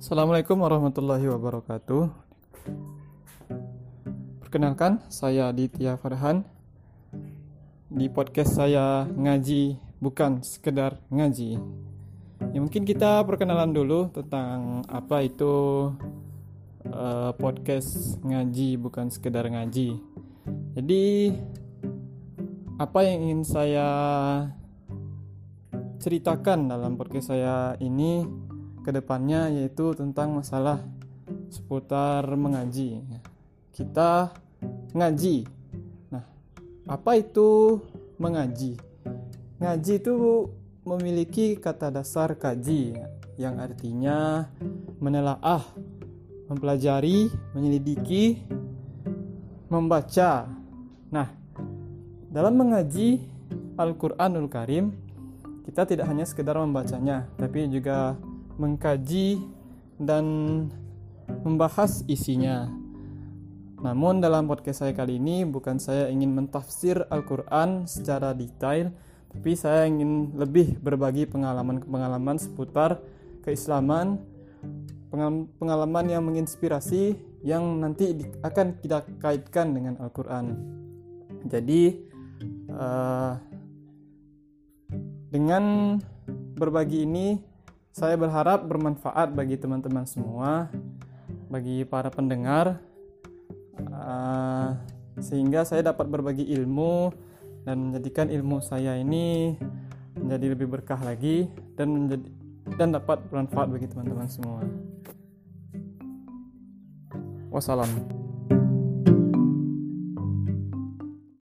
Assalamualaikum warahmatullahi wabarakatuh. Perkenalkan, saya Ditya Farhan. Di podcast saya ngaji bukan sekedar ngaji. Ya mungkin kita perkenalan dulu tentang apa itu uh, podcast ngaji bukan sekedar ngaji. Jadi apa yang ingin saya ceritakan dalam podcast saya ini ke depannya yaitu tentang masalah seputar mengaji. Kita ngaji. Nah, apa itu mengaji? Ngaji itu memiliki kata dasar kaji yang artinya menelaah, mempelajari, menyelidiki, membaca. Nah, dalam mengaji Al-Qur'anul Karim, kita tidak hanya sekedar membacanya, tapi juga mengkaji dan membahas isinya. Namun dalam podcast saya kali ini bukan saya ingin mentafsir Al-Quran secara detail, tapi saya ingin lebih berbagi pengalaman-pengalaman seputar keislaman, pengalaman yang menginspirasi yang nanti akan kita kaitkan dengan Al-Quran. Jadi uh, dengan berbagi ini saya berharap bermanfaat bagi teman-teman semua, bagi para pendengar, uh, sehingga saya dapat berbagi ilmu dan menjadikan ilmu saya ini menjadi lebih berkah lagi dan menjadi dan dapat bermanfaat bagi teman-teman semua. Wassalam.